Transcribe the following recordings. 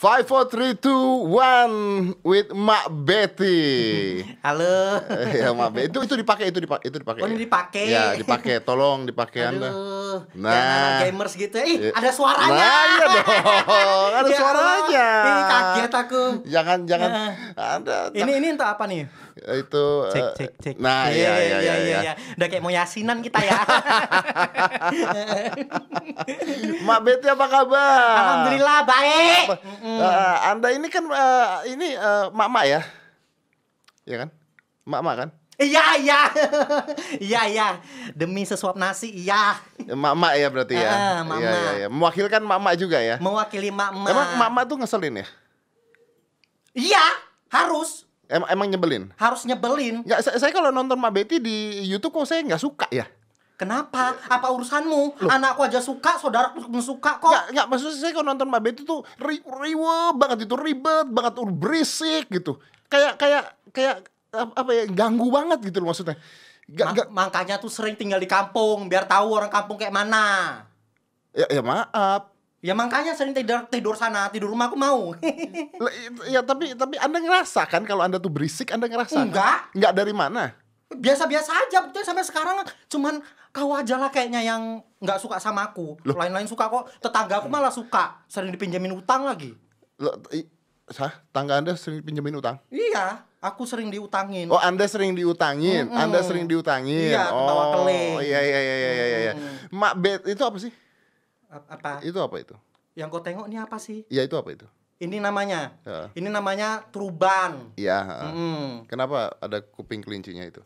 Five, four, three, two, one with Mak Betty. Halo. ya Mak Betty itu itu dipakai itu dipakai itu dipakai. Oh, ini dipakai. Ya dipakai, tolong dipakai anda. Aduh. Nah. Nah, gamers gitu. ya. Ih, Iya. ada suaranya. Nah iya dong, ada Ya suaranya. Ih, kaget aku. Jangan jangan Nah. anda. Ini ini untuk apa nih? Itu. Cek eh, cek cek. Nah iya iya iya. iya. Udah kayak mau yasinan kita ya. Mak Betty apa kabar? Alhamdulillah baik. Eh, anda ini kan eh, ini eh, mak-mak ya, ya kan? Mak-mak kan? Iya iya. Iya iya. Demi sesuap nasi iya. Mak-mak ya berarti ya. Mak-mak. Iya, iya, iya. Mewakilkan mak-mak juga ya. Mewakili mak-mak. Emang mak-mak tuh ngeselin ya? Iya, harus. Emang, emang nyebelin? Harus nyebelin. Nggak, saya, saya kalau nonton Mak Betty di YouTube kok saya nggak suka ya. Kenapa? Apa urusanmu? Anakku aja suka, saudaraku pun suka kok. Nggak, nggak maksud saya kalau nonton Mak Betty tuh ri riwe banget itu ribet banget berisik gitu. Kayak kayak kayak ap- apa ya ganggu banget gitu loh maksudnya. Gak, Ma- gak, Makanya tuh sering tinggal di kampung biar tahu orang kampung kayak mana. ya, ya maaf. Ya makanya sering tidur tidur sana, tidur rumah aku mau. Ya tapi tapi Anda ngerasa kan kalau Anda tuh berisik Anda ngerasa? kan? Enggak. Enggak dari mana? Biasa-biasa aja, betul sampai sekarang cuman kau aja lah kayaknya yang nggak suka sama aku. Loh. Lain-lain suka kok. Tetangga aku malah suka, sering dipinjemin utang lagi. Lo, i, Hah? Tangga Anda sering pinjemin utang? Iya, aku sering diutangin. Oh, Anda sering diutangin. Mm-mm. Anda sering diutangin. Iya, oh, keling. iya iya iya iya iya. iya. Mm. Mak Bet itu apa sih? Apa? Itu apa itu? Yang kau tengok ini apa sih? Ya itu apa itu? Ini namanya. Ya. Ini namanya truban. Iya. ha. Mm. Kenapa ada kuping kelincinya itu?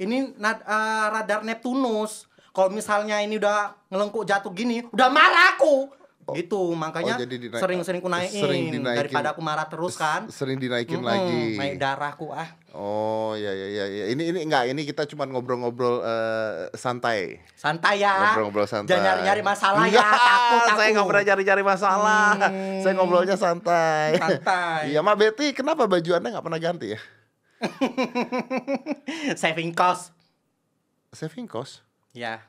Ini nad- eh, radar Neptunus. Kalau misalnya ini udah ngelengkuk jatuh gini, udah marah aku. Gitu, makanya oh, sering-sering ku naikin, sering dinaikin. daripada aku marah terus kan. Sering dinaikin Mm-mm, lagi. Naik darahku ah. Oh, iya iya iya iya. Ini ini enggak, ini kita cuma ngobrol-ngobrol eh, santai. Santai ya. Ngobrol-ngobrol santai. Jangan nyari-nyari masalah ya, takut aku. Saya nggak pernah cari-cari masalah. Hmm. Saya ngobrolnya santai. Santai. Iya, Mak Betty, kenapa baju Anda nggak pernah ganti ya? Saving cost. Saving cost. Ya.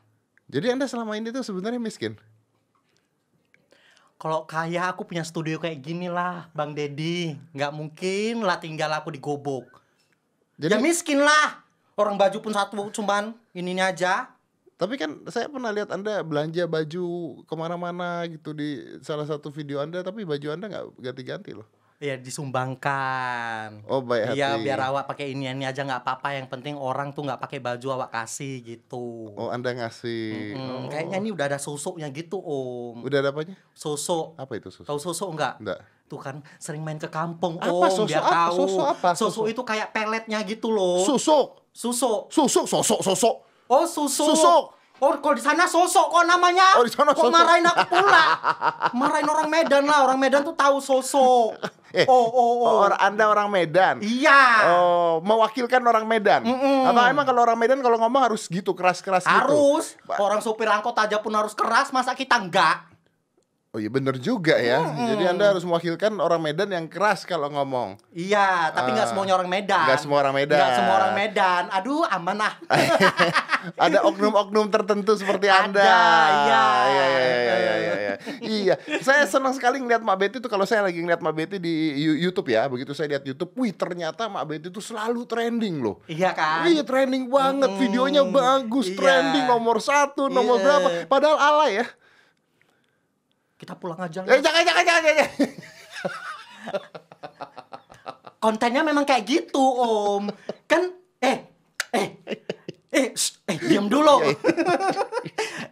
Jadi Anda selama ini tuh sebenarnya miskin. Kalau kaya aku punya studio kayak gini lah, Bang Dedi. Nggak mungkin lah tinggal aku digobok. Jadi, Ya miskin lah. Orang baju pun satu cuman ininya aja. tapi kan saya pernah lihat Anda belanja baju ke mana-mana gitu di salah satu video Anda, tapi baju Anda nggak ganti-ganti loh. Ya disumbangkan. Oh, baik hati. Iya biar awak pakai ini ini aja nggak apa-apa. Yang penting orang tuh nggak pakai baju awak kasih gitu. Oh, Anda ngasih. Oh. Mm, Kayaknya ini udah ada sosoknya gitu om. Udah ada apanya? Sosok. Apa itu susu? Tahu sosok nggak? Enggak. Tuh kan sering main ke kampung Apa om sosok biar apa? tahu. Sosok apa? Sosok Sosok. itu kayak peletnya gitu loh. Susuk. Susuk. Susuk, sosok, sosok. Oh susuk. Susuk. Oh kalau di sana sosok kok namanya. Oh, di sana kok sosok. marahin aku pula. marahin orang Medan lah. Orang Medan tuh tahu sosok. Eh, oh oh oh. Oh, orang Anda orang Medan. Iya. Oh, mewakilkan orang Medan. Mm-mm. Apa emang kalau orang Medan kalau ngomong harus gitu keras-keras gitu? Harus. Orang sopir angkot aja pun harus keras, masa kita enggak? Oh iya bener juga ya. Jadi Anda harus mewakilkan orang Medan yang keras kalau ngomong. Iya, tapi Ah. nggak semuanya orang Medan. Nggak semua orang Medan. Nggak semua orang Medan. Aduh, aman ah. Ada oknum-oknum tertentu seperti Ada, Anda. iya. Iya, iya, iya, iya, iya, iya. Iya, saya senang sekali ngeliat Mak Betty itu kalau saya lagi ngeliat Mak Betty di YouTube ya. Begitu saya lihat YouTube, wih ternyata Mak Betty itu selalu trending loh. Iya kan? Iya trending banget, Mm-mm. videonya bagus, Iya. trending nomor satu, nomor Iya. berapa. Padahal alay ya. Kita pulang aja. Eh jangan, jangan, jangan, jangan. Kontennya memang kayak gitu, Om. Kan eh eh eh shh, eh diam dulu. Iya,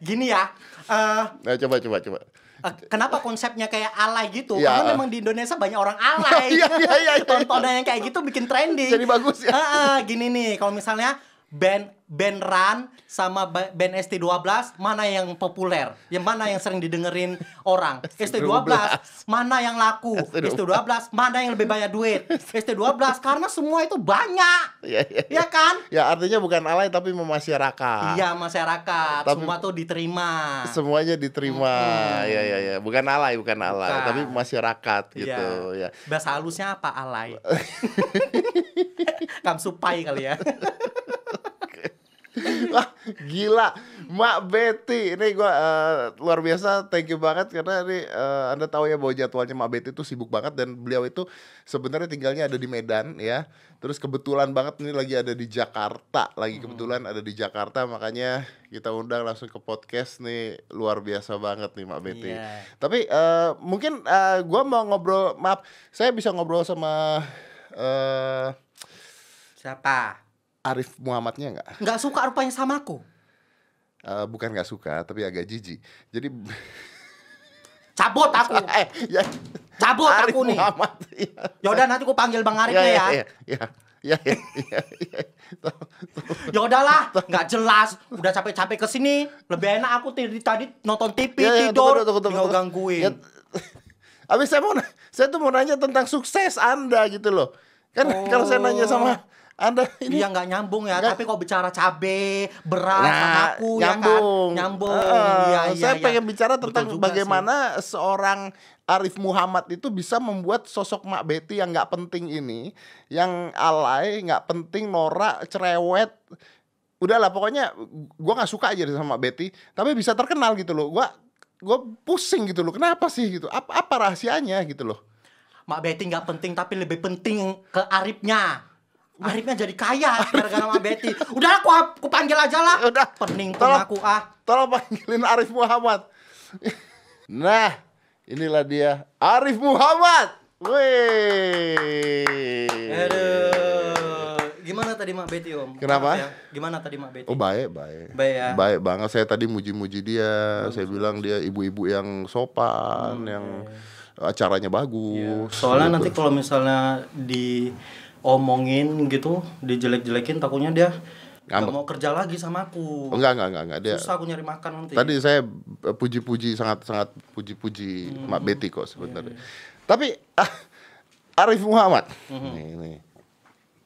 Gini ya. eh Nah, coba, coba, coba. eh, kenapa konsepnya kayak alay gitu? Ya. Karena memang di Indonesia banyak orang alay. Iya, iya, iya, iya. Tontonan yang kayak gitu bikin trending. Jadi bagus ya. Heeh, gini nih, kalau misalnya band band Run sama ba- band ST12 mana yang populer? Yang mana yang sering didengerin orang? ST12 mana yang laku? ST12 mana yang lebih banyak duit? ST12 karena semua itu banyak. Iya, iya. Ya kan? Ya artinya bukan alay tapi memasyarakat. Iya masyarakat, Tapi- semua tuh diterima. Semuanya diterima. Iya, iya, iya. Bukan alay, bukan alay, Bukan. tapi masyarakat gitu ya. Bahasa halusnya apa alay? Kamsupai kali ya. Wah, gila. Mak Betty, ini gua eh, luar biasa, thank you banget karena ini eh, anda tahu ya bahwa jadwalnya Mak Betty itu sibuk banget dan beliau itu sebenarnya tinggalnya ada di Medan ya. Terus kebetulan banget ini lagi ada di Jakarta, lagi Hmm. kebetulan ada di Jakarta makanya kita undang langsung ke podcast nih luar biasa banget nih Mak Betty. Iya. Tapi eh, mungkin eh, gua mau ngobrol, maaf, saya bisa ngobrol sama eh Siapa? Arif Muhammadnya nggak? Nggak suka rupanya sama aku. Eh, bukan nggak suka, tapi agak jijik. Jadi Cabut aku. eh ya Cabut Arif aku nih. Muhammad. Iya. Yaudah nanti aku panggil Bang Arifnya Iya, ya. iya, iya. Iya, iya, iya, iya. Tuh, tuh. Ya udahlah, nggak jelas. Udah capek-capek ke sini, lebih enak aku tadi tadi nonton TV Iya, tidur, tunggu, tunggu, tinggal tunggu. gangguin. Ya, Habis saya mau saya tuh mau nanya tentang sukses Anda gitu loh. Kan kalau saya nanya sama Anda ini Iya nggak nyambung ya, Nggak- tapi kalau bicara cabe, berat sama Nah, aku nyambung. ya kan, nyambung. Iya, iya, saya iya. pengen bicara tentang bagaimana seorang Arif Muhammad itu bisa membuat sosok Mak Betty yang nggak penting ini, yang alay, nggak penting, norak, cerewet. Udahlah pokoknya gua nggak suka aja sama Mak Betty, tapi bisa terkenal gitu loh. Gua gua pusing gitu loh. Kenapa sih gitu? Apa apa rahasianya gitu loh? Mak Betty nggak penting, tapi lebih penting ke Arifnya. Arifnya jadi kaya gara-gara Mak Betty. Udah aku, aku panggil aja lah. Udah. Pening Tolong. aku ah. Tolong panggilin Arif Muhammad. Nah, inilah dia Arif Muhammad. Wih. Aduh, gimana tadi Mak Betty Om? Kenapa? Ya. Gimana tadi Mak Betty? Oh baik, baik. Baik ya. Baik banget. Saya tadi muji-muji dia. Saya bilang dia ibu-ibu yang sopan, yang acaranya bagus. Soalnya gitu. nanti kalau misalnya diomongin gitu, dijelek-jelekin takutnya dia nggak mau kerja lagi sama aku. Oh, enggak, enggak, enggak, enggak. Dia Susah aku nyari makan nanti. Tadi saya eh, puji-puji sangat-sangat puji-puji Hmm. Mak Betty kok Iya, sebenarnya. Tapi ah, Arif Muhammad. Hmm. Nih, nih.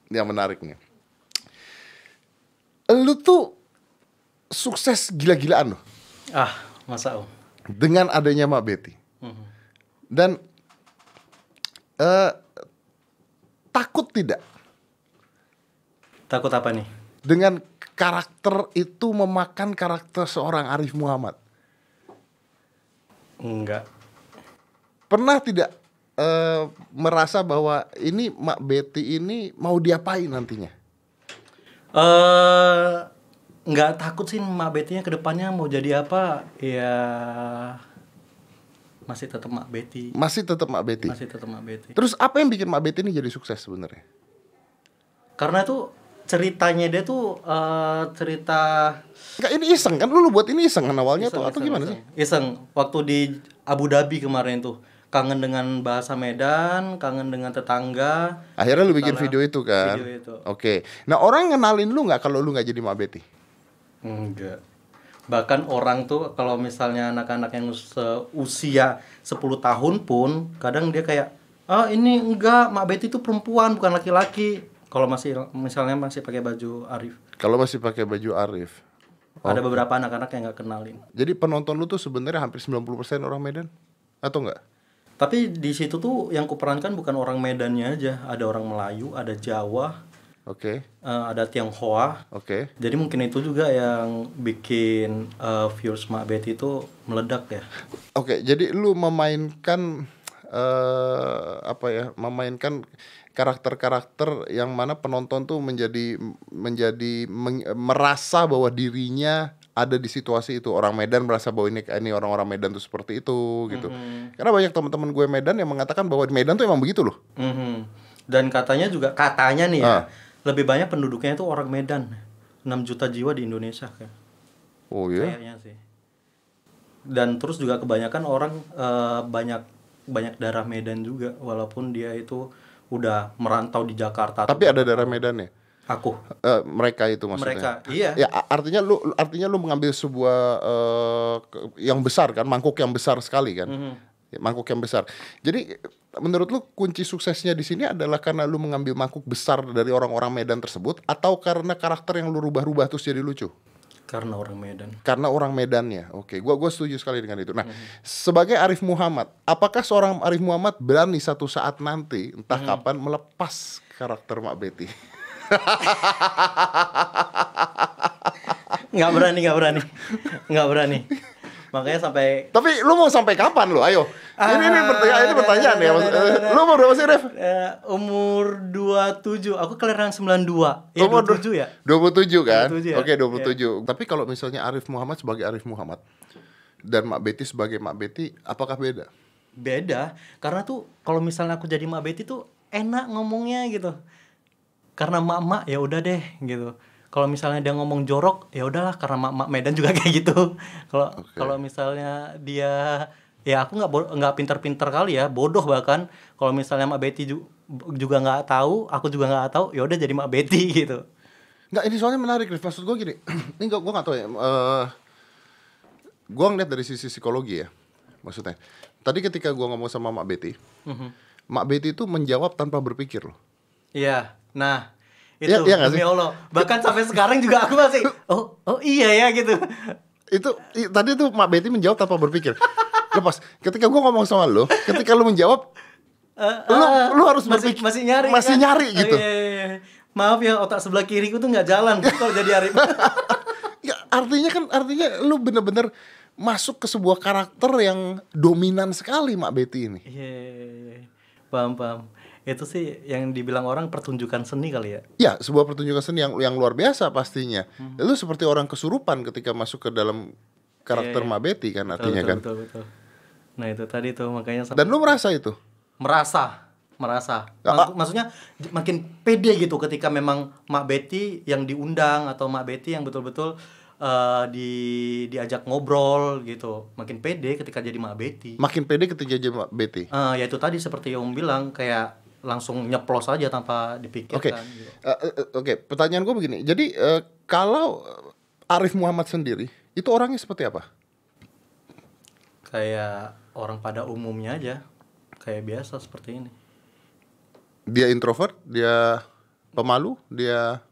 Ini yang menarik nih. Lu tuh sukses gila-gilaan loh Ah, masa Om? dengan adanya Mak Betty. Mhm. Dan eh takut tidak Takut apa nih? dengan karakter itu memakan karakter seorang Arif Muhammad? Enggak. Pernah tidak eh, merasa bahwa ini Mak Betty ini mau diapain nantinya? Eh, nggak takut sih Mak Betty-nya ke depannya mau jadi apa? Ya masih tetap Mak Betty. Masih tetap Mak Betty. Masih tetap Mak Betty. Terus apa yang bikin Mak Betty ini jadi sukses sebenarnya? Karena tuh ceritanya dia tuh eh, cerita Enggak ini iseng kan lu buat ini iseng kan awalnya Iseng, tuh atau iseng, gimana iseng. sih? Iseng waktu di Abu Dhabi kemarin tuh kangen dengan bahasa Medan, kangen dengan tetangga. Akhirnya lu bikin video itu kan? video itu. Oke. Nah orang ngenalin lu nggak kalau lu nggak jadi Mak Betty? Enggak. Bahkan orang tuh kalau misalnya anak-anak yang seusia 10 tahun pun kadang dia kayak ah ini enggak Mak Betty itu perempuan bukan laki-laki. Kalau masih misalnya masih pakai baju Arif. Kalau masih pakai baju Arif. Ada beberapa anak-anak yang nggak kenalin. Jadi penonton lu tuh sebenarnya hampir 90% orang Medan atau enggak? Tapi di situ tuh yang kuperankan bukan orang Medannya aja, ada orang Melayu, ada Jawa, Oke. eh, ada Tionghoa. Oke. Jadi mungkin itu juga yang bikin eh, viewers Mak Betty itu meledak ya. Oke, jadi lu memainkan eh apa ya? Memainkan karakter-karakter yang mana penonton tuh menjadi menjadi meng- merasa bahwa dirinya ada di situasi itu. Orang Medan merasa bahwa ini ini orang-orang Medan tuh seperti itu gitu. Karena banyak teman-teman gue Medan yang mengatakan bahwa di Medan tuh emang begitu loh. Mhm. Dan katanya juga katanya nih ya, Ah. Lebih banyak penduduknya itu orang Medan. 6 juta jiwa di Indonesia kan. Oh iya. Kayaknya sih. Dan terus juga kebanyakan orang eh, banyak banyak darah Medan juga walaupun dia itu udah merantau di Jakarta. Tapi ada darah Medannya. aku Eh, mereka itu maksudnya. mereka iya. Ya artinya lu artinya lu mengambil sebuah ke- yang besar kan, mangkuk yang besar sekali kan. Mhm. Ya, mangkuk yang besar. Jadi menurut lu kunci suksesnya di sini adalah karena lu mengambil mangkuk besar dari orang-orang Medan tersebut atau karena karakter yang lu rubah-rubah terus jadi lucu? Karena orang Medan. Karena orang Medannya. Oke, gua gua setuju sekali dengan itu. Nah, sebagai Arif Muhammad, apakah seorang Arif Muhammad berani satu saat nanti entah kapan melepas karakter Mak Betty? nggak berani nggak berani nggak berani makanya sampai Tapi lu mau sampai kapan lu? Ayo. ini ini Ah, pertanyaan ini pertanyaan ya. Lu mau berapa sih, Rev? eh, umur 27 aku kelahiran 92 ya Umur 27 ya 27 kan? 27 ya? Oke, 27. Tapi kalau misalnya Arif Muhammad sebagai Arif Muhammad dan Mak Betty sebagai Mak Betty, apakah beda? beda karena tuh kalau misalnya aku jadi Mak Betty tuh enak ngomongnya gitu karena mak-mak ya udah deh gitu kalau misalnya dia ngomong jorok ya udahlah karena mak-mak Medan juga kayak gitu kalau kalau misalnya dia ya aku nggak nggak pinter-pinter kali ya bodoh bahkan kalau misalnya Mak Betty ju- juga nggak tahu aku juga nggak tahu ya udah jadi Mak Betty gitu Nggak, ini soalnya menarik, Rif. Maksud gue gini, ini gue gue nggak tahu ya. Eh gue ngeliat dari sisi psikologi ya, maksudnya. Tadi ketika gue ngomong sama Mak Betty, Mhm. Mak Betty itu menjawab tanpa berpikir loh. Iya, nah itu Iya- iya nggak demi sih? Allah. Bahkan sampai sekarang juga aku masih, oh oh iya ya gitu. Itu i- tadi tuh Mak Betty menjawab tanpa berpikir. Lepas, ketika gue ngomong sama lo, ketika lo menjawab, Eh, Lu- eh, lu harus masih berpikir- masih nyari, masih kan? nyari Oh, gitu. iya, iya, iya. Maaf ya otak sebelah kiriku tuh nggak jalan kalau jadi Arif. ya artinya kan artinya lu bener-bener masuk ke sebuah karakter yang dominan sekali Mak Betty ini. Iya, iya, iya. paham paham. Itu sih yang dibilang orang pertunjukan seni kali ya. Ya, sebuah pertunjukan seni yang yang luar biasa pastinya. Hmm. Lu seperti orang kesurupan ketika masuk ke dalam karakter iya. Mak Betty kan Betul, artinya betul, kan. betul, betul. Nah itu tadi tuh makanya sam- Dan lu merasa itu? merasa merasa Ya, Mak- maksudnya j- makin pede gitu ketika memang Mak Betty yang diundang atau Mak Betty yang betul-betul eh, di diajak ngobrol gitu makin pede ketika jadi Mak Betty Makin pede ketika jadi Mak Betty. Eh, ya itu tadi seperti yang Om bilang kayak langsung nyeplos aja tanpa dipikirkan Oke. gitu. Eh, eh, eh, Oke, pertanyaan gue begini. Jadi eh, kalau Arif Muhammad sendiri itu orangnya seperti apa? kayak orang pada umumnya aja kayak biasa seperti ini Dia introvert, dia pemalu, dia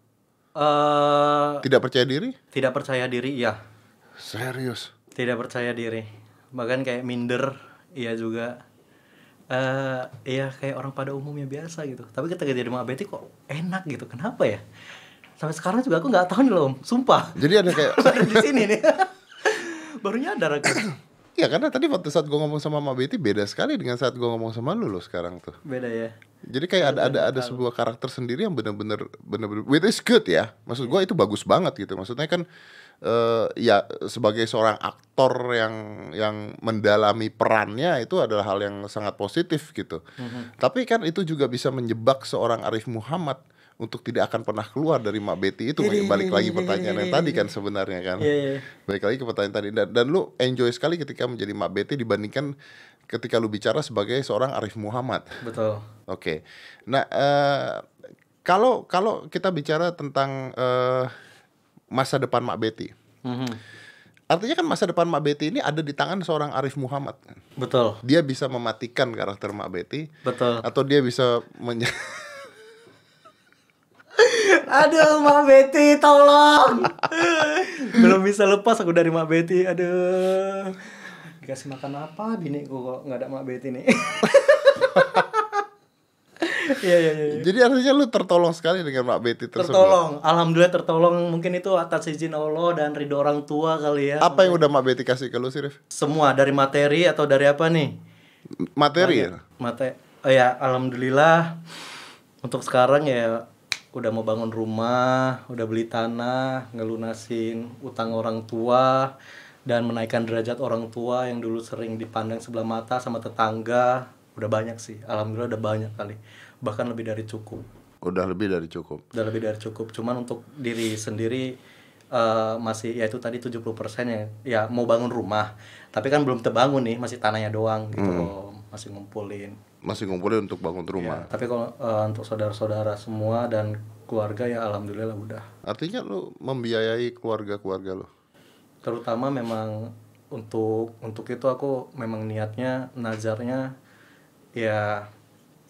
eh tidak percaya diri? tidak percaya diri ya Serius. tidak percaya diri bahkan kayak minder iya juga eh iya kayak orang pada umumnya biasa gitu tapi ketika jadi Betty kok enak gitu kenapa ya sampai sekarang juga aku nggak tahu nih loh Om. sumpah Jadi ada kayak baru di sini nih baru nyadar aku Ya karena tadi waktu saat gue ngomong sama Mak Betty beda sekali dengan saat gue ngomong sama lu loh sekarang tuh. beda ya Jadi kayak ada ada ada sebuah karakter sendiri yang benar-benar benar-benar which is good ya. Maksud gue itu bagus banget gitu. Maksudnya kan eh ya sebagai seorang aktor yang yang mendalami perannya itu adalah hal yang sangat positif gitu. Tapi kan itu juga bisa menjebak seorang Arif Muhammad untuk tidak akan pernah keluar dari Mak Betty itu balik lagi pertanyaan yang tadi kan sebenarnya kan. Iya, iya. Balik lagi ke pertanyaan tadi dan, dan lu enjoy sekali ketika menjadi Mak Betty dibandingkan ketika lu bicara sebagai seorang Arif Muhammad. betul Oke. Nah, eh, kalau kalau kita bicara tentang eh, masa depan Mak Betty. Mhm. Artinya kan masa depan Mak Betty ini ada di tangan seorang Arif Muhammad. betul. Dia bisa mematikan karakter Mak Betty. Betul. Atau dia bisa menye- aduh Mak Betty tolong. Belum bisa lepas aku dari Mak Betty aduh. Dikasih makan apa? Bini kok nggak ada Mak Betty nih Iya iya iya. Jadi artinya lu tertolong sekali dengan Mak Betty tersebut. Tertolong, alhamdulillah tertolong. Mungkin itu atas izin Allah dan ridho orang tua kali ya. Apa yang udah Mak Betty kasih ke lu sih, Rif? Semua dari materi atau dari apa nih? Materi ya? Mate. Oh ya, alhamdulillah. Untuk sekarang ya udah mau bangun rumah, udah beli tanah, ngelunasin utang orang tua dan menaikkan derajat orang tua yang dulu sering dipandang sebelah mata sama tetangga. Udah banyak sih, alhamdulillah udah banyak kali. Bahkan lebih dari cukup. Udah lebih dari cukup. udah lebih dari cukup cuman untuk diri sendiri eh, masih ya itu tadi 70% ya ya mau bangun rumah tapi kan belum terbangun nih masih tanahnya doang gitu loh masih ngumpulin Masih ngumpulin untuk bangun Ya, rumah. tapi kalau eh, untuk saudara-saudara semua dan keluarga ya alhamdulillah udah Artinya lu membiayai keluarga-keluarga lu. terutama memang untuk untuk itu aku memang niatnya nazarnya ya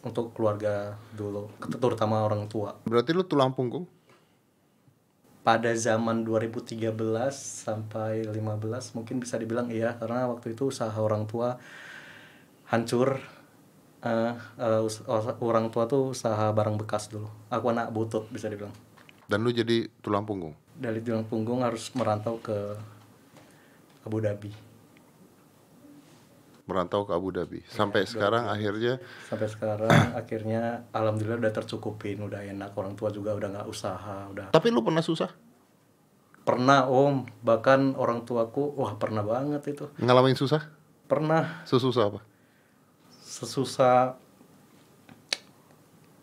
untuk keluarga dulu terutama orang tua Berarti lu tulang punggung? pada zaman 2013 sampai 15 mungkin bisa dibilang iya karena waktu itu usaha orang tua hancur us- us- orang tua tuh usaha barang bekas dulu. Aku anak butut bisa dibilang. Dan lu jadi tulang punggung. Dari tulang punggung harus merantau ke Abu Dhabi. Merantau ke Abu Dhabi. Sampai sekarang akhirnya Sampai sekarang akhirnya alhamdulillah udah tercukupin, udah enak. Orang tua juga udah nggak usaha, udah Tapi lu pernah susah? pernah om. Bahkan orang tuaku, wah pernah banget itu. Ngalamin susah? Pernah Sesusah apa? sesusah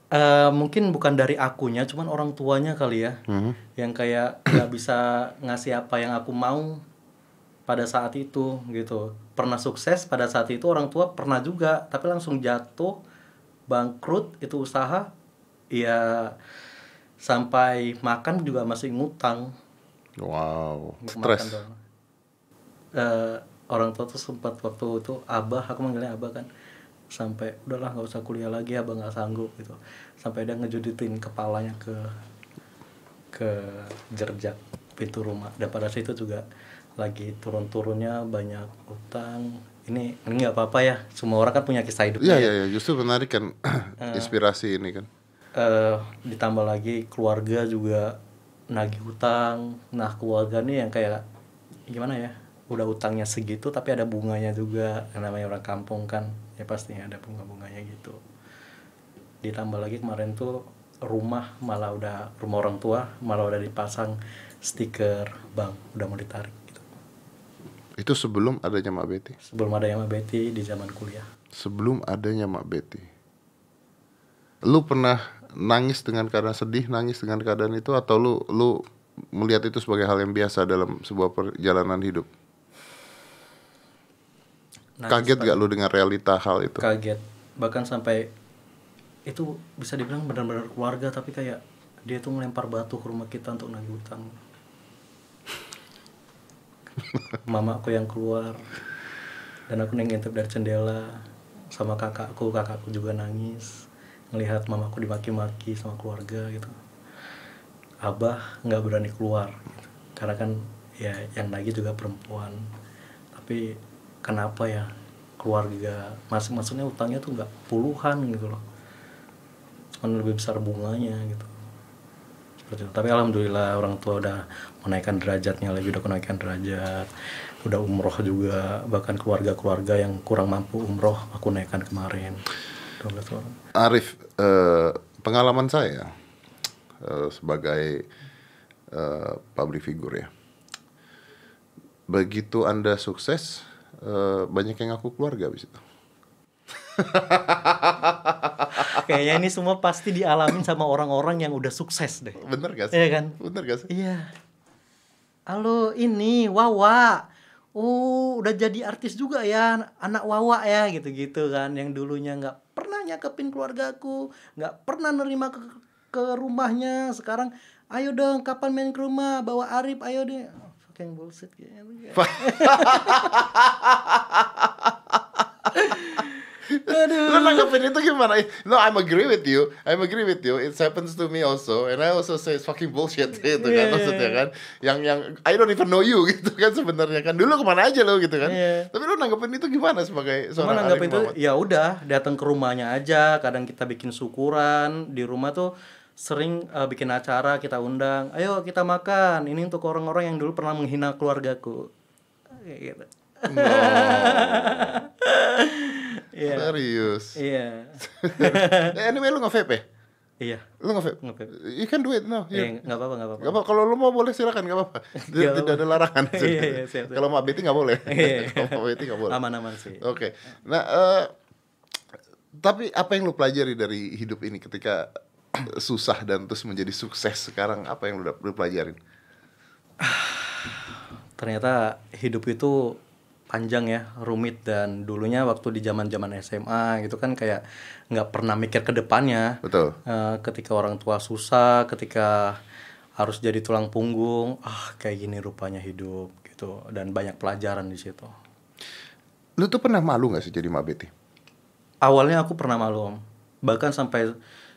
eh mungkin bukan dari akunya cuman orang tuanya kali ya Mhm. yang kayak nggak bisa ngasih apa yang aku mau pada saat itu gitu pernah sukses pada saat itu orang tua pernah juga tapi langsung jatuh bangkrut itu usaha ya sampai makan juga masih ngutang. Wow, stres. Eh, orang tua tuh sempat waktu itu abah aku manggilnya abah kan sampai udahlah nggak usah kuliah lagi abah nggak sanggup gitu. Sampai dia ngejuditin kepalanya ke ke jerjak pintu rumah. Dan pada situ juga lagi turun-turunnya banyak utang ini ini nggak apa-apa ya semua orang kan punya kisah hidup Iya, iya, iya. Justru menarik kan Ah. inspirasi ini kan. eh ditambah lagi keluarga juga nagih utang nah keluarga nih yang kayak gimana ya udah utangnya segitu tapi ada bunganya juga yang namanya orang kampung kan ya pastinya ada bunga bunganya gitu ditambah lagi kemarin tuh rumah malah udah rumah orang tua malah udah dipasang stiker bank udah mau ditarik Itu sebelum adanya Mak Betty. sebelum ada yang sama Betty di zaman kuliah Sebelum adanya Mak Betty. Lu pernah nangis dengan keadaan sedih, nangis dengan keadaan itu atau lu lu melihat itu sebagai hal yang biasa dalam sebuah perjalanan hidup? Nangis Kaget gak lu dengan realita hal itu? kaget bahkan sampai itu bisa dibilang benar-benar keluarga tapi kayak dia tuh ngelempar batu ke rumah kita untuk nagih utang mamaku yang keluar. Dan aku ngintip dari jendela. Sama kakakku kakakku juga nangis. Ngelihat mamaku dimaki-maki sama keluarga gitu. Abah nggak berani keluar. Gitu. karena kan ya yang nagih juga perempuan. Tapi kenapa ya keluarga masing maksudnya utangnya tuh nggak puluhan gitu loh. Cuman lebih besar bunganya gitu seperti itu. tapi alhamdulillah orang tua udah menaikkan derajatnya lagi udah menaikkan derajat udah umroh juga bahkan keluarga-keluarga yang kurang mampu umroh aku naikkan kemarin 12 orang Arif, eh, pengalaman saya eh, sebagai eh, public figure ya, begitu anda sukses, eh, banyak yang ngaku keluarga abis itu. kayaknya ini semua pasti dialamin sama orang-orang yang udah sukses deh Bener gak sih? Iya kan? Bener gak sih? Iya. Halo, ini Wawa. Oh, udah jadi artis juga ya, anak Wawa ya, gitu-gitu kan. Yang dulunya nggak pernah nyakepin keluargaku, nggak pernah nerima ke, ke rumahnya. Sekarang, ayo dong, kapan main ke rumah? Bawa Arif, ayo deh. Oh, fucking bullshit kayaknya. Lo nanggepin itu gimana? No, I'm agree with you. I'm agree with you. It happens to me also, and I also say it's fucking bullshit gitu kan Yeah. maksudnya kan. Yang yang I don't even know you gitu kan sebenarnya kan. Dulu ke mana aja lo gitu kan. Yeah. Tapi lo nanggepin itu gimana sebagai Cuma seorang nanggap Arif itu ya udah datang ke rumahnya aja. Kadang kita bikin syukuran di rumah tuh sering eh, bikin acara kita undang. Ayo kita makan. Ini untuk orang-orang yang dulu pernah menghina keluargaku. Kayak gitu. Iya. Serius. Iya. Eh, anyway lu nge-vape ya? Iya. Lu nge-vape? Nge-vape. You can do it now. Eh, Yeah. nggak apa-apa, nggak apa-apa. Gak apa kalau lu mau boleh silakan gak apa-apa. Tidak ada larangan. Iya, iya, siap, siap. Kalau Mak Betty gak boleh. Iya. Kalau Mak Betty gak boleh. Aman-aman sih. Oke. Nah, eh, tapi apa yang lu pelajari dari hidup ini ketika susah dan terus menjadi sukses sekarang apa yang lu, lu pelajarin? Ternyata hidup itu panjang ya, rumit dan dulunya waktu di zaman-zaman SMA gitu kan kayak nggak pernah mikir ke depannya. Betul. Eh, ketika orang tua susah, ketika harus jadi tulang punggung, ah kayak gini rupanya hidup gitu dan banyak pelajaran di situ. Lu tuh pernah malu gak sih jadi Mak Betty? Awalnya aku pernah malu, Om. bahkan sampai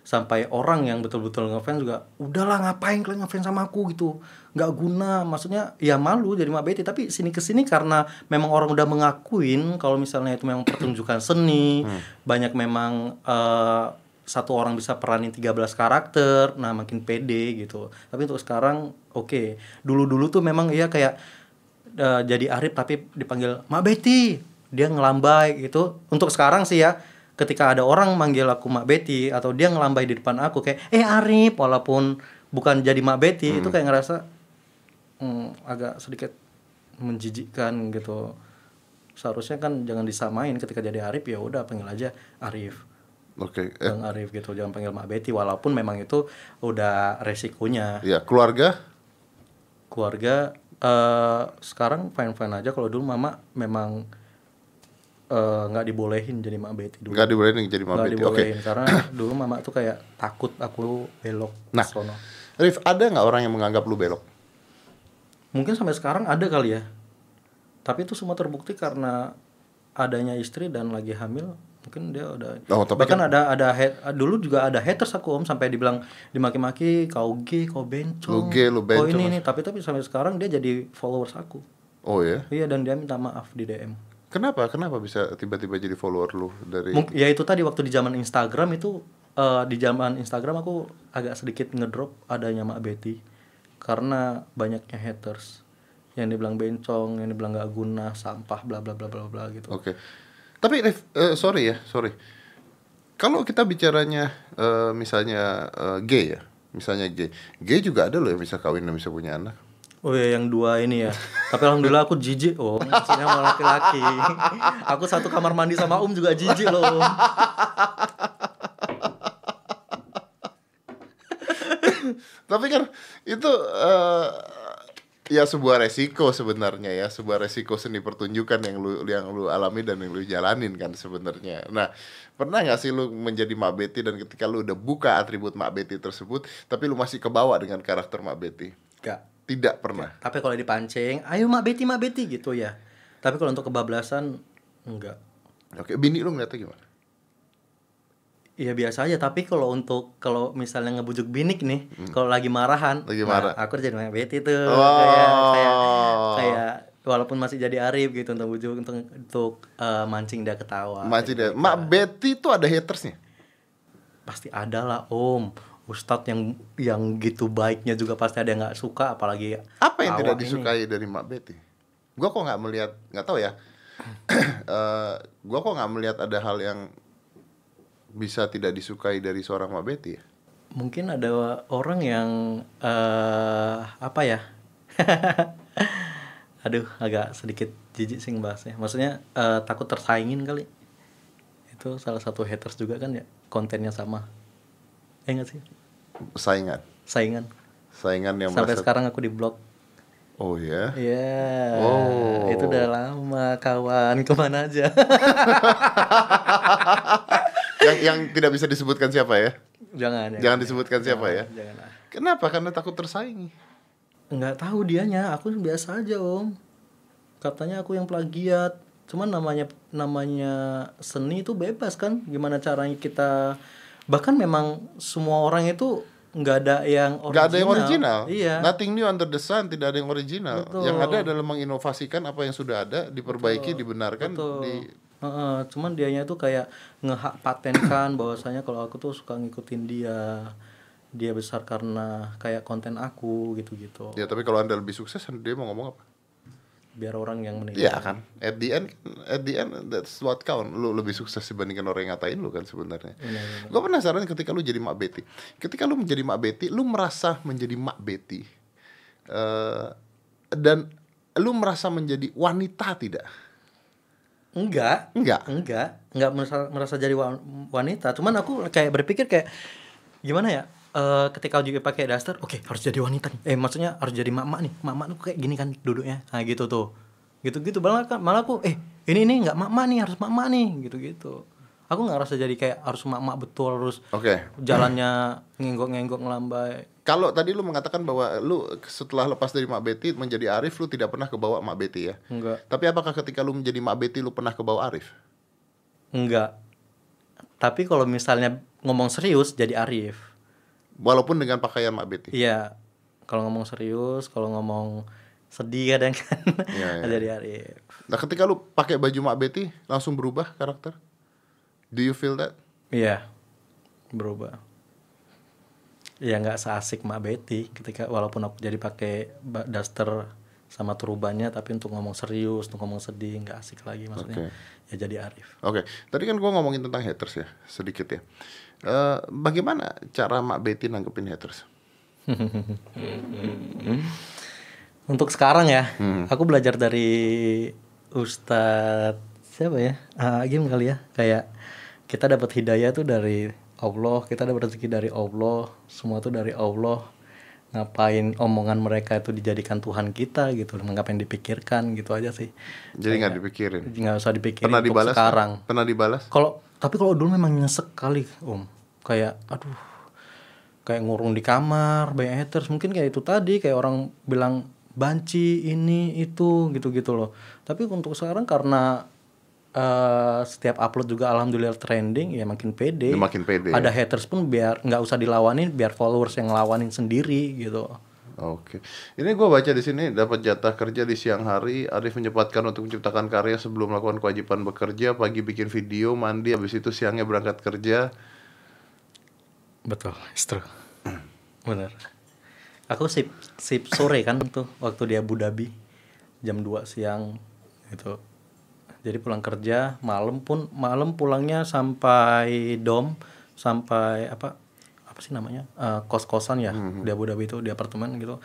sampai orang yang betul-betul ngefans juga udahlah ngapain kalian ngefans sama aku? gitu. Nggak guna maksudnya ya malu jadi Mak Betty. Tapi sini ke sini karena memang orang udah mengakuin kalau misalnya itu memang pertunjukan seni banyak memang eh, satu orang bisa peranin 13 karakter nah makin pede gitu. Tapi untuk sekarang oke. Dulu-dulu tuh memang iya kayak eh, jadi Arif tapi dipanggil Mak Betty dia ngelambai gitu. Untuk sekarang sih ya ketika ada orang manggil aku Mak Betty atau dia ngelambai di depan aku kayak eh Arif walaupun bukan jadi Mak Betty itu kayak ngerasa hmm, agak sedikit menjijikkan gitu. Seharusnya kan jangan disamain ketika jadi Arif ya udah panggil aja Arif. Oke. Eh, Bang Arif gitu jangan panggil Mak Betty walaupun memang itu udah resikonya. Ya keluarga? Keluarga eh sekarang fine fine aja. Kalau dulu mama memang eh, nggak dibolehin jadi mak Betty dulu nggak dibolehin jadi Mak Betty. Oke. dibolehin karena dulu mama tuh kayak takut aku belok Nah. sono Rif, ada nggak orang yang menganggap lu belok? mungkin sampai sekarang ada kali ya tapi itu semua terbukti karena adanya istri dan lagi hamil mungkin dia udah Oh, tapi bahkan ada ada hat- dulu juga ada haters aku om sampai dibilang dimaki-maki kau gay kau bencong Lu gay, lu oh bencong. ini nih tapi tapi sampai sekarang dia jadi followers aku Oh ya. iya dan dia minta maaf di DM Kenapa? Kenapa bisa tiba-tiba jadi follower lu dari ya itu tadi waktu di zaman Instagram itu eh, di zaman Instagram aku agak sedikit ngedrop adanya Mak Betty karena banyaknya haters yang dibilang bencong, yang dibilang gak guna, sampah, bla bla bla bla bla gitu. Oke. Tapi Rif, eh, sorry ya, sorry. Kalau kita bicaranya eh, misalnya eh, gay ya, misalnya gay, gay juga ada loh yang bisa kawin dan bisa punya anak. Oh ya yang dua ini ya. Tapi alhamdulillah aku jijik oh, maksudnya mau laki-laki. aku satu kamar mandi sama Um juga jijik loh. Om. Tapi kan itu eh, ya sebuah resiko sebenarnya ya, sebuah resiko seni pertunjukan yang lu yang lu alami dan yang lu jalanin kan sebenarnya. Nah, pernah nggak sih lu menjadi Mak Betty dan ketika lu udah buka atribut Mak Betty tersebut, tapi lu masih kebawa dengan karakter Mak Betty? Gak. Tidak pernah. Tapi kalau dipancing, ayo Mak Betty, Mak Betty gitu ya. Tapi kalau untuk kebablasan enggak. Oke, bini lu ngeliatnya gimana? Iya biasa aja, tapi kalau untuk kalau misalnya ngebujuk binik nih, kalau lagi marahan, Hmm. Lagi nah, marah. aku jadi Mak Betty tuh, Oh. kayak kayak kayak walaupun masih jadi Arif gitu untuk bujuk untuk untuk eh, mancing dia ketawa. Masih deh. Kayak Mak gitu. Betty tuh ada hatersnya. pasti ada lah Om. Ustadz yang yang gitu baiknya juga pasti ada yang nggak suka, apalagi Apa yang tidak awak ini. disukai dari Mak Betty? Gua kok nggak melihat, nggak tahu ya. Eh, gua kok nggak melihat ada hal yang bisa tidak disukai dari seorang Mak Betty ya? Mungkin ada orang yang eh apa ya? Aduh, agak sedikit jijik sih ngebahasnya. Maksudnya eh, takut tersaingin kali. Itu salah satu haters juga kan ya, kontennya sama. Eh enggak sih? Saingan, Saingan. saingan yang Sampai merasa. sekarang aku di blok. Oh ya. Iya. Oh. Itu udah lama kawan, ke mana aja? yang yang tidak bisa disebutkan siapa ya? jangan, Jangan disebutkan siapa ya? Jangan. Kenapa? Karena takut tersaingi. nggak tahu dianya aku biasa aja om katanya aku yang plagiat cuman namanya namanya seni itu bebas kan gimana caranya kita bahkan memang semua orang itu nggak ada yang original Gak ada yang original. iya Nothing new under the sun, tidak ada yang original. Betul. Yang ada adalah menginovasikan apa yang sudah ada, diperbaiki, dibenarkan, Betul. di Heeh, cuman dianya tuh kayak ngehak patenkan bahwasanya kalau aku tuh suka ngikutin dia dia besar karena kayak konten aku gitu-gitu Ya, tapi kalau Anda lebih sukses, dia mau ngomong apa? Biar orang yang menilai Iya kan, at the end, at the end that's what count. Lu lebih sukses dibandingkan orang yang ngatain lu kan sebenarnya. Gue penasaran ketika lu jadi Mak Betty. Ketika lu menjadi Mak Betty, lu merasa menjadi Mak Betty. eh dan lu merasa menjadi wanita tidak? enggak Enggak. enggak enggak merasa merasa jadi wa- wanita cuman aku kayak berpikir kayak gimana ya Eh, ketika juga pakai daster oke harus jadi wanita nih. Eh maksudnya harus jadi mama nih. Mama tuh kayak gini kan duduknya. Nah gitu tuh. Gitu gitu malah kan malah aku eh ini nih nggak mama nih harus mama nih. Gitu gitu aku nggak rasa jadi kayak harus mama betul harus Oke. jalannya ngenggok-ngenggok ngelambai. Kalau tadi lu mengatakan bahwa lu setelah lepas dari Mak Betty menjadi Arif, lu tidak pernah kebawa Mak Betty ya. enggak Tapi apakah ketika lu menjadi Mak Betty lu pernah kebawa Arif? enggak tapi kalau misalnya ngomong serius jadi Arif. Walaupun dengan pakaian Mak Betty. Iya. Kalau ngomong serius, kalau ngomong sedih kadang kan Iya, iya. jadi Arif. Nah, ketika lu pakai baju Mak Betty langsung berubah karakter? Do you feel that? Iya. Berubah. Ya nggak seasik Mak Betty ketika walaupun aku jadi pakai daster sama turbannya tapi untuk ngomong serius, untuk ngomong sedih nggak asik lagi maksudnya. Ya jadi Arif. Oke, tadi kan gua ngomongin tentang haters ya, sedikit ya. Eh, bagaimana cara Mak Betty nanggepin haters? Untuk sekarang ya, Hmm. aku belajar dari Ustadz siapa ya? Ah, Agim kali ya. Kayak kita dapat hidayah tuh dari Allah, kita dapat rezeki dari Allah, semua tuh dari Allah. Ngapain omongan mereka itu dijadikan Tuhan kita gitu, ngapain dipikirkan gitu aja sih. Jadi nggak dipikirin. Nggak usah dipikirin Pernah dibalas? sekarang. Pernah dibalas? Kalau tapi kalau dulu memang nyesek kali, Om. Kayak aduh. Kayak ngurung di kamar, banyak haters. Mungkin kayak itu tadi kayak orang bilang banci ini itu gitu-gitu loh. Tapi untuk sekarang karena eh, setiap upload juga alhamdulillah trending ya makin pede. Ya, makin pede. Ada haters pun biar nggak usah dilawanin, biar followers yang ngelawanin sendiri gitu. Oke. Ini gua baca di sini dapat jatah kerja di siang hari. Arif menyempatkan untuk menciptakan karya sebelum melakukan kewajiban bekerja. Pagi bikin video, mandi, habis itu siangnya berangkat kerja. Betul, it's true. Bener. Aku sip sip sore kan tuh waktu di Abu Dhabi jam 2 siang gitu. Jadi pulang kerja malam pun malam pulangnya sampai dom sampai apa apa sih namanya Eh, kos-kosan ya di Abu Dhabi itu di apartemen gitu.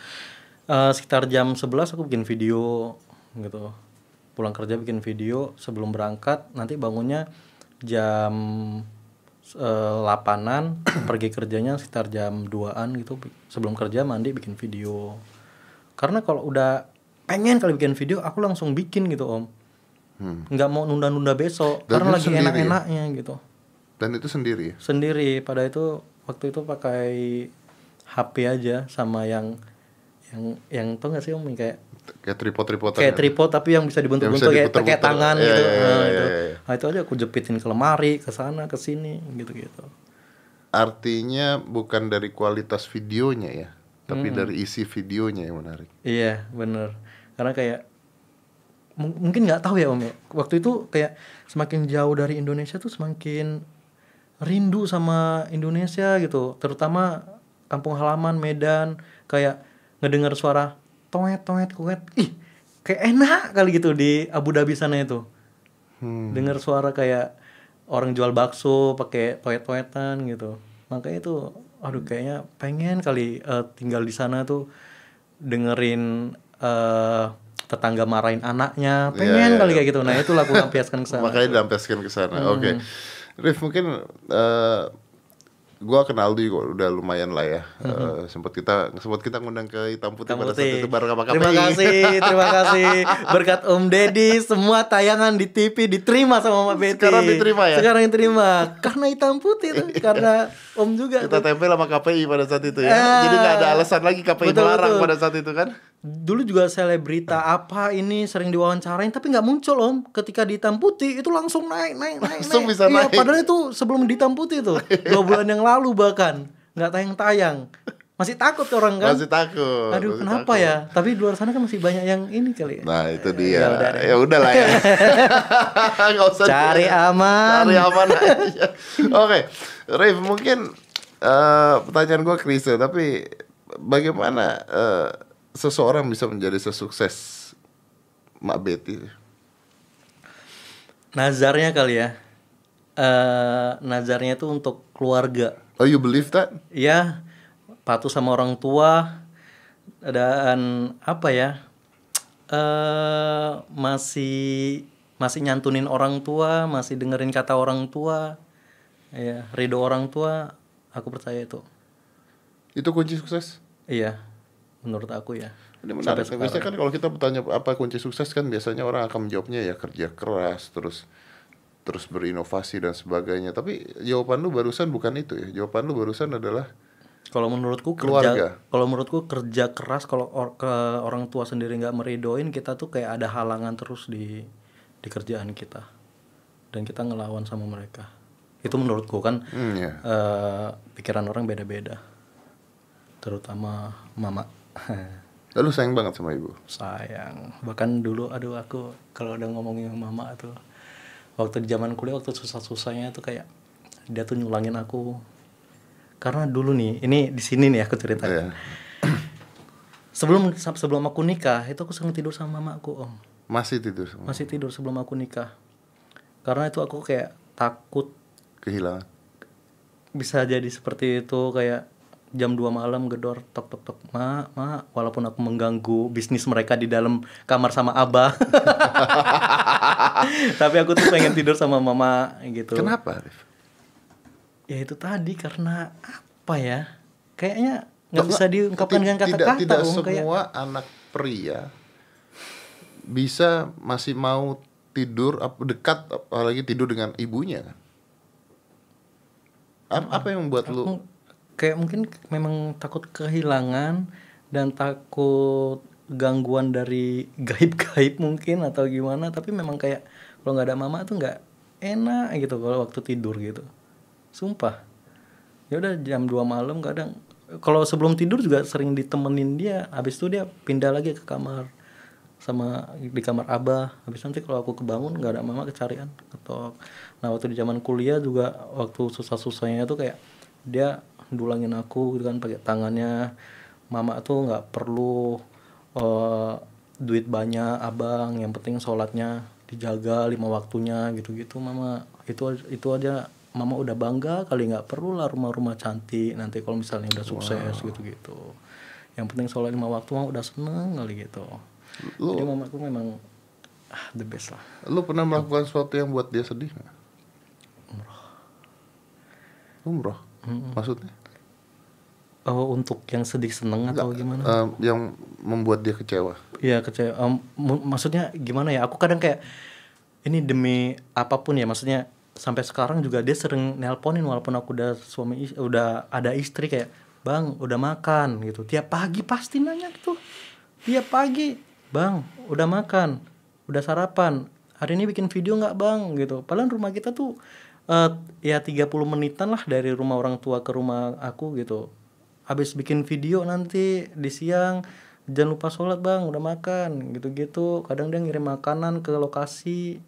Eh, sekitar jam 11 aku bikin video gitu. Pulang kerja bikin video sebelum berangkat nanti bangunnya jam eh, lapanan pergi kerjanya sekitar jam 2an gitu sebelum kerja mandi bikin video karena kalau udah pengen kali bikin video aku langsung bikin gitu om Hmm. nggak mau nunda-nunda besok Dan karena lagi ya? enak-enaknya gitu Dan itu sendiri ya? sendiri pada itu waktu itu pakai HP aja sama yang yang yang tau gak sih om yang kayak Kayak tripod-tripodan kayak ya? tripod tapi yang bisa dibentuk-bentuk kayak diputer-puter. tangan Iya, gitu iya, Nah, iya, itu. iya, iya. Nah, itu aja aku jepitin ke lemari ke sana ke sini gitu gitu Artinya bukan dari kualitas videonya ya, tapi dari isi videonya yang menarik. Iya bener Karena kayak mung- Mungkin nggak tahu ya om ya Waktu itu kayak Semakin jauh dari Indonesia tuh semakin Rindu sama Indonesia gitu Terutama Kampung halaman Medan Kayak ngedengar suara Toet toet kuet. Ih kayak enak kali gitu di Abu Dhabi sana itu. Hmm. dengar suara kayak orang jual bakso pakai toet-toetan gitu. Makanya itu aduh kayaknya pengen kali eh, tinggal di sana tuh dengerin eh, tetangga marahin anaknya. Pengen iya, kali kayak gitu. Nah itu aku lampiaskan ke sana. Makanya dilampiaskan ke sana. Oke. Rif mungkin eh gua kenal lu juga udah lumayan lah ya. Eh, sempat kita sempat kita ngundang ke Hitam Putih Hitam pada saat itu bareng sama KPI. Terima kasih, terima kasih. Berkat Om Deddy, semua tayangan di TV diterima sama Mbak Betty. Sekarang diterima ya? Sekarang diterima. Karena hitam putih tuh, karena Om juga. Kita tuh. tempel sama KPI pada saat itu ya. Eh. Jadi nggak ada alasan lagi KPI Betul, melarang betul. pada saat itu kan. Dulu juga selebrita apa ini sering diwawancarain tapi nggak muncul om. Ketika di hitam putih itu langsung naik naik naik. Langsung naik. bisa iya, naik. Padahal itu sebelum di hitam putih tuh dua bulan yang lalu bahkan nggak tayang tayang. Masih takut orang kan? Masih takut. Aduh masih kenapa takut. ya? Tapi di luar sana kan masih banyak yang ini kali. ya. Nah itu Ya dia. Ya udah lah ya. Nggak usah Cari di- aman. Cari aman aja. Oke, Rif mungkin eh, pertanyaan gue klise tapi bagaimana eh, seseorang bisa menjadi sesukses Mak Betty? Nazarnya kali ya. Eh nazarnya itu untuk keluarga. Oh you believe that? ya patuh sama orang tua dan apa ya eh masih masih nyantunin orang tua masih dengerin kata orang tua ya ridho orang tua aku percaya itu Itu kunci sukses? iya menurut aku ya Ini menarik. Biasanya kan kalau kita bertanya apa kunci sukses kan biasanya orang akan menjawabnya ya kerja keras terus terus berinovasi dan sebagainya. Tapi jawaban lu barusan bukan itu ya. Jawaban lu barusan adalah kalau menurutku Keluarga. kerja kalau menurutku kerja keras kalau or- ke orang tua sendiri nggak meridoin kita tuh kayak ada halangan terus di di kerjaan kita dan kita ngelawan sama mereka itu menurutku kan Hmm, ya. eh, pikiran orang beda-beda terutama mama Lalu sayang banget sama ibu. sayang bahkan dulu aduh aku kalau udah ngomongin mama tuh waktu di zaman kuliah waktu susah-susahnya tuh kayak dia tuh nyulangin aku karena dulu nih ini di sini nih aku cerita Iya. sebelum sebelum aku nikah itu aku sering tidur sama mamaku om Masih tidur sama masih tidur sebelum aku nikah karena itu aku kayak takut kehilangan. bisa jadi seperti itu kayak jam 2 malam gedor tok tok tok ma ma walaupun aku mengganggu bisnis mereka di dalam kamar sama abah tapi aku tuh pengen tidur sama mama gitu Kenapa, Arif? ya itu tadi karena apa ya kayaknya nggak bisa diungkapkan dengan Tidak, kata-kata tidak Om. kayak semua anak pria bisa masih mau tidur dekat apalagi tidur dengan ibunya kan. Ap- Apa yang membuat lu Aku kayak mungkin memang takut kehilangan dan takut gangguan dari gaib-gaib mungkin atau gimana tapi memang kayak kalau nggak ada mama tuh nggak enak gitu kalau waktu tidur gitu. Sumpah. Ya udah jam 2 malam kadang kalau sebelum tidur juga sering ditemenin dia habis itu dia pindah lagi ke kamar sama di kamar abah. Habis nanti kalau aku kebangun nggak ada mama kecarian ketok. Nah waktu di zaman kuliah juga waktu susah-susahnya tuh kayak dia dulangin aku gitu kan pakai tangannya. Mama tuh nggak perlu eh, duit banyak abang yang penting sholatnya dijaga lima waktunya gitu-gitu mama. Itu itu aja. Mama udah bangga kali nggak perlu lah rumah-rumah cantik. Nanti kalau misalnya udah sukses gitu-gitu. Yang penting sholat lima waktu mah udah seneng kali gitu. Lu jadi mamaku memang ah, the best lah. Lu pernah melakukan sesuatu yang buat dia sedih nggak? Umroh. Maksudnya? Oh untuk yang sedih seneng atau gimana Eh, yang membuat dia kecewa. Iya kecewa. Mu- maksudnya gimana ya? Aku kadang kayak ini demi apa pun ya. Maksudnya sampai sekarang juga dia sering nelponin walaupun aku udah suami udah ada istri kayak bang udah makan gitu. Tiap pagi pasti nanya gitu. Tiap pagi bang udah makan, udah sarapan. Hari ini bikin video nggak bang gitu. Padahal rumah kita tuh eh, ya 30 menitan lah dari rumah orang tua ke rumah aku gitu habis bikin video nanti di siang jangan lupa sholat bang udah makan gitu-gitu. Kadang dia ngirim makanan ke lokasi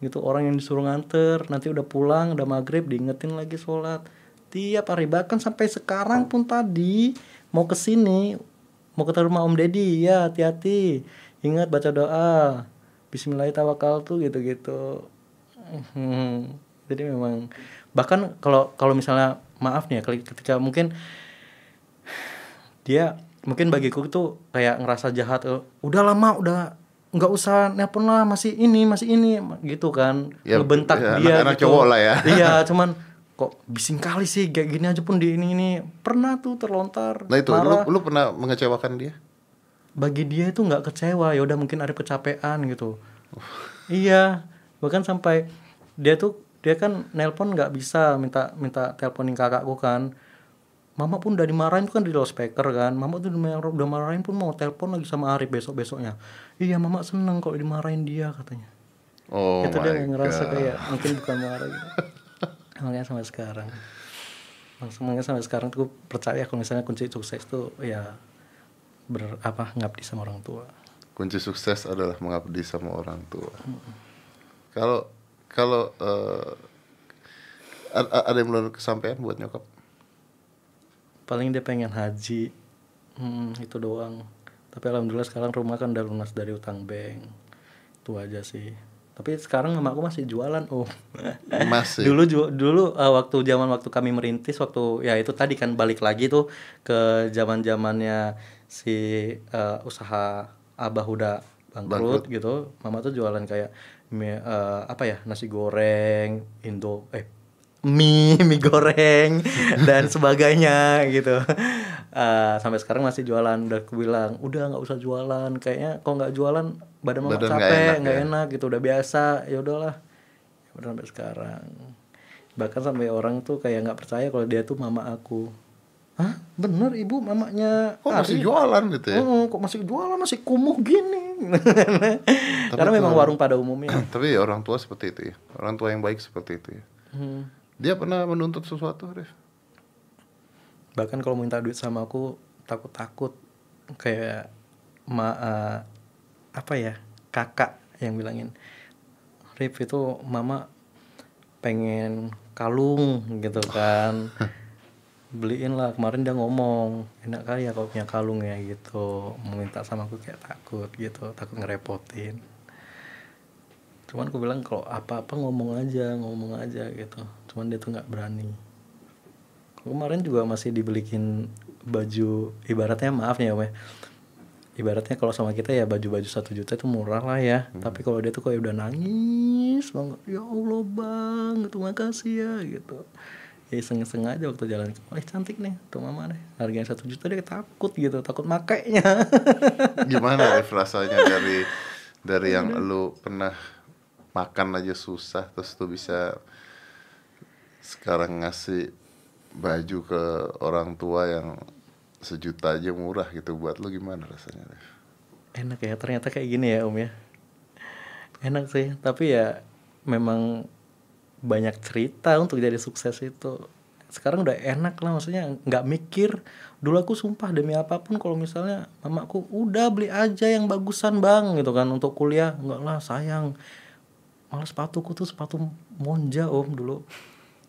gitu orang yang disuruh nganter. Nanti udah pulang udah maghrib diingetin lagi sholat. Tiap hari bahkan sampai sekarang pun tadi mau ke sini mau ke rumah om deddy ya hati-hati. Ingat baca doa Bismillahirrahmanirrahim gitu-gitu. Hmm, jadi memang bahkan kalau kalau misalnya maaf nih ya ketika mungkin dia mungkin bagiku tuh kayak ngerasa jahat eh, udah lama udah nggak usah nelpon lah masih ini masih ini gitu kan. Ya, ngebentak ya, dia anak-anak gitu. cowok lah ya. iya cuman kok bising kali sih kayak gini aja pun di ini ini. Pernah tuh terlontar Nah itu lu, marah. lu pernah mengecewakan dia? bagi dia itu nggak kecewa ya udah mungkin ada kecapean gitu. Iya bahkan sampai dia tuh dia kan nelpon nggak bisa minta minta teleponin kakakku kan mama pun udah dimarahin tuh kan di loudspeaker kan. Mama tuh udah marahin pun mau telepon lagi sama Arif besok besoknya iya mama seneng kalau dimarahin dia katanya. Oh itu dia my ngerasa God. kayak mungkin bukan marah gitu. Makanya sampai sekarang. Makanya sampai sekarang tuh percaya kalau misalnya kunci sukses tuh ya ber apa ngabdi sama orang tua. Kunci sukses adalah mengabdi sama orang tua. Kalau kalau a- ada yang belum kesampaian buat nyokap? Paling dia pengen haji. Hmm, itu doang. Tapi alhamdulillah sekarang rumah kan udah lunas dari utang bank. Itu aja sih. Tapi sekarang mamaku masih jualan oh Masih. dulu ju- dulu eh, waktu zaman waktu kami merintis waktu ya itu tadi kan balik lagi tuh ke zaman zamannya si eh, usaha abah udah bangkrut, gitu. Mama tuh jualan kayak mie, eh, apa ya nasi goreng indo eh mie mie goreng dan sebagainya gitu Eh, sampai sekarang masih jualan udah aku bilang udah nggak usah jualan kayaknya kalau nggak jualan badan mama Badan nggak capek enak nggak ya. enak gitu udah biasa ya udahlah Ya udah sampai sekarang bahkan sampai orang tuh kayak nggak percaya kalau dia tuh mama aku Hah? Bener ibu mamanya Kok masih Ari? jualan gitu ya? Oh, kok masih jualan masih kumuh gini karena memang warung pada umumnya Tapi orang tua seperti itu ya. Orang tua yang baik seperti itu ya. Hmm. Dia pernah menuntut sesuatu, Rif? bahkan kalau minta duit sama aku takut-takut. Kayak ma eh, apa ya kakak yang bilangin Rip itu mama pengen kalung gitu kan. Beliin lah kemarin dia ngomong enak kali ya kalau punya kalung ya gitu. Mau minta sama aku kayak takut gitu takut ngerepotin. Cuman aku bilang kalau apa-apa ngomong aja ngomong aja gitu cuman dia tuh nggak berani. Kemarin juga masih dibelikin baju ibaratnya maaf nih om ya. Ibaratnya kalau sama kita ya baju-baju satu juta itu murah lah ya. Tapi kalau dia tuh kayak udah nangis banget. Ya allah bang terima kasih ya gitu. Ya iseng-iseng aja waktu jalan. Eh cantik nih tuh mama deh. Harganya satu juta dia takut gitu takut makainya. Gimana Rif rasanya dari dari yang lu pernah makan aja susah terus tuh bisa sekarang ngasih baju ke orang tua yang sejuta aja murah gitu. Buat lu gimana rasanya enak ya ternyata kayak gini ya om ya. Enak sih tapi ya memang banyak cerita untuk jadi sukses itu. Sekarang udah enak lah maksudnya nggak mikir dulu aku sumpah demi apa pun kalau misalnya mamaku udah beli aja yang bagusan bang gitu kan untuk kuliah. Nggak lah sayang. Malah sepatuku tuh sepatu monja om dulu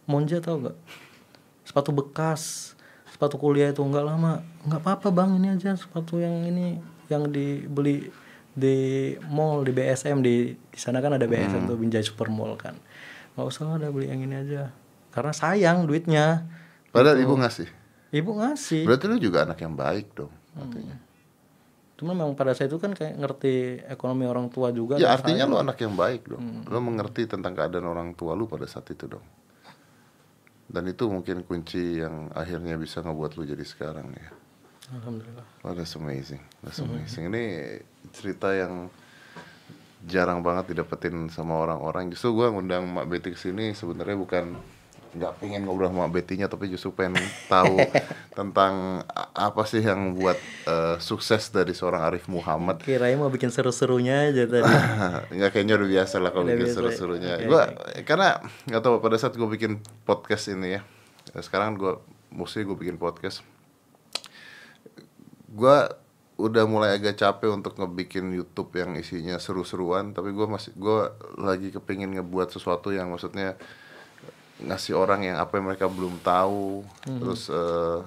monja tau nggak sepatu bekas sepatu kuliah itu nggak lama nggak apa-apa bang ini aja sepatu yang ini yang dibeli di mall di BSM di di sana kan ada BSM tuh Binjai Super Mall kan nggak usah ada beli yang ini aja karena sayang duitnya Padahal ibu ngasih. ibu ngasih Berarti lu juga anak yang baik dong. Artinya. cuma memang pada saat itu kan kayak ngerti ekonomi orang tua juga Ya artinya lu anak yang baik dong. Lu mengerti tentang keadaan orang tua lu pada saat itu dong. Dan itu mungkin kunci yang akhirnya bisa ngebuat lu jadi sekarang ya. alhamdulillah Oh, that's amazing. That's amazing. Ini cerita yang jarang banget didapetin sama orang-orang. Justru gua ngundang Mak Betty ke sini sebenarnya bukan nggak pengen ngobrol sama Betty-nya tapi justru pengen tahu tentang apa sih yang buat eh, sukses dari seorang Arif Muhammad. kirain mau bikin seru-serunya aja tadi Nggak kayaknya udah biasa lah kalau Udah bikin ya. seru-serunya. Oke, Gua karena nggak tahu pada saat gue bikin podcast ini ya. Sekarang gua mesti gue bikin podcast. Gua udah mulai agak capek untuk ngebikin YouTube yang isinya seru-seruan, tapi gua masih gua lagi kepingin ngebuat sesuatu yang maksudnya ngasih orang yang apa yang mereka belum tahu, terus eh,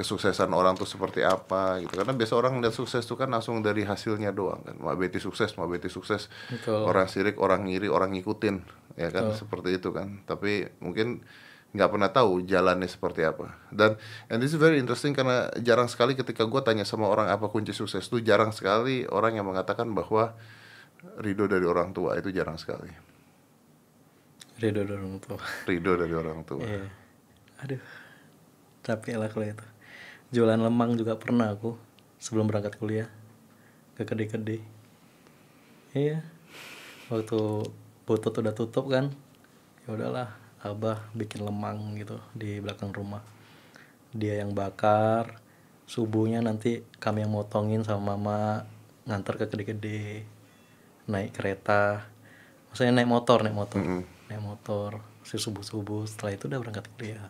kesuksesan orang tuh seperti apa gitu. Karena biasa orang lihat sukses tuh kan langsung dari hasilnya doang kan. Mak Betty sukses Mak Betty sukses. Betul. orang sirik orang ngiri orang ngikutin ya kan? Seperti itu kan. Tapi mungkin nggak pernah tahu jalannya seperti apa. Dan and this is very interesting karena jarang sekali ketika gue tanya sama orang apa kunci sukses tuh jarang sekali orang yang mengatakan bahwa ridho dari orang tua itu jarang sekali Ridho dorong tuh ridho dari orang tua Iya. Aduh. Capek lah kalau itu. Jualan lemang juga pernah aku sebelum berangkat kuliah ke kedai-kedai. Iya. Waktu butut udah tutup kan. Ya udahlah, Abah bikin lemang gitu di belakang rumah. Dia yang bakar, subuhnya nanti kami yang motongin sama mama ngantar ke kedai-kedai. Naik kereta. Maksudnya naik motor, naik motor. Naik motor si subuh-subuh setelah itu udah berangkat kuliah.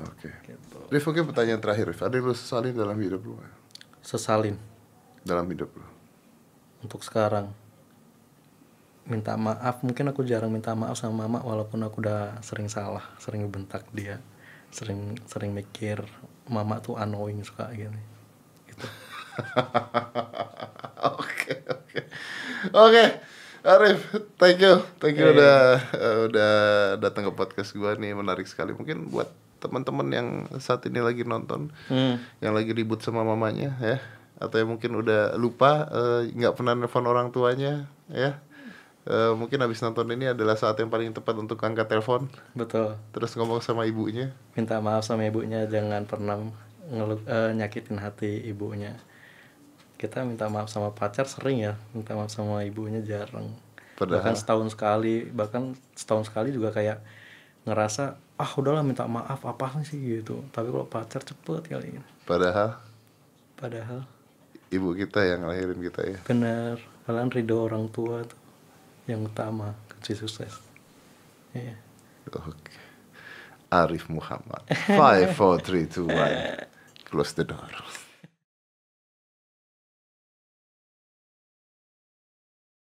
oke Gitu. Rif oke pertanyaan terakhir Rif ada yang lu sesalin dalam hidup lu? Sesalin dalam hidup lu untuk sekarang. Minta maaf, mungkin aku jarang minta maaf sama mama walaupun aku udah sering salah, sering bentak dia, sering sering mikir mama tuh annoying suka gini. Gitu. Oke oke oke Arif, thank you, thank you Eh. udah eh, udah datang ke podcast gua nih menarik sekali. Mungkin buat teman-teman yang saat ini lagi nonton, Hmm. yang lagi ribut sama mamanya ya, atau yang mungkin udah lupa eh, nggak pernah nelfon orang tuanya ya, Eh, mungkin habis nonton ini adalah saat yang paling tepat untuk angkat telepon, Betul. terus ngomong sama ibunya. Minta maaf sama ibunya jangan pernah ngelu- eh, nyakitin hati ibunya. Kita minta maaf sama pacar sering ya, minta maaf sama ibunya jarang. Padahal- Bahkan setahun sekali, bahkan setahun sekali juga kayak ngerasa ah udahlah minta maaf apa sih gitu. Tapi kalau pacar cepet kali ini. Padahal Padahal ibu kita yang lahirin kita ya. benar, kalian ridho orang tua tuh yang utama kunci sukses. Iya. Oke. Arif Muhammad. Five, four, three, two, one. Close the door.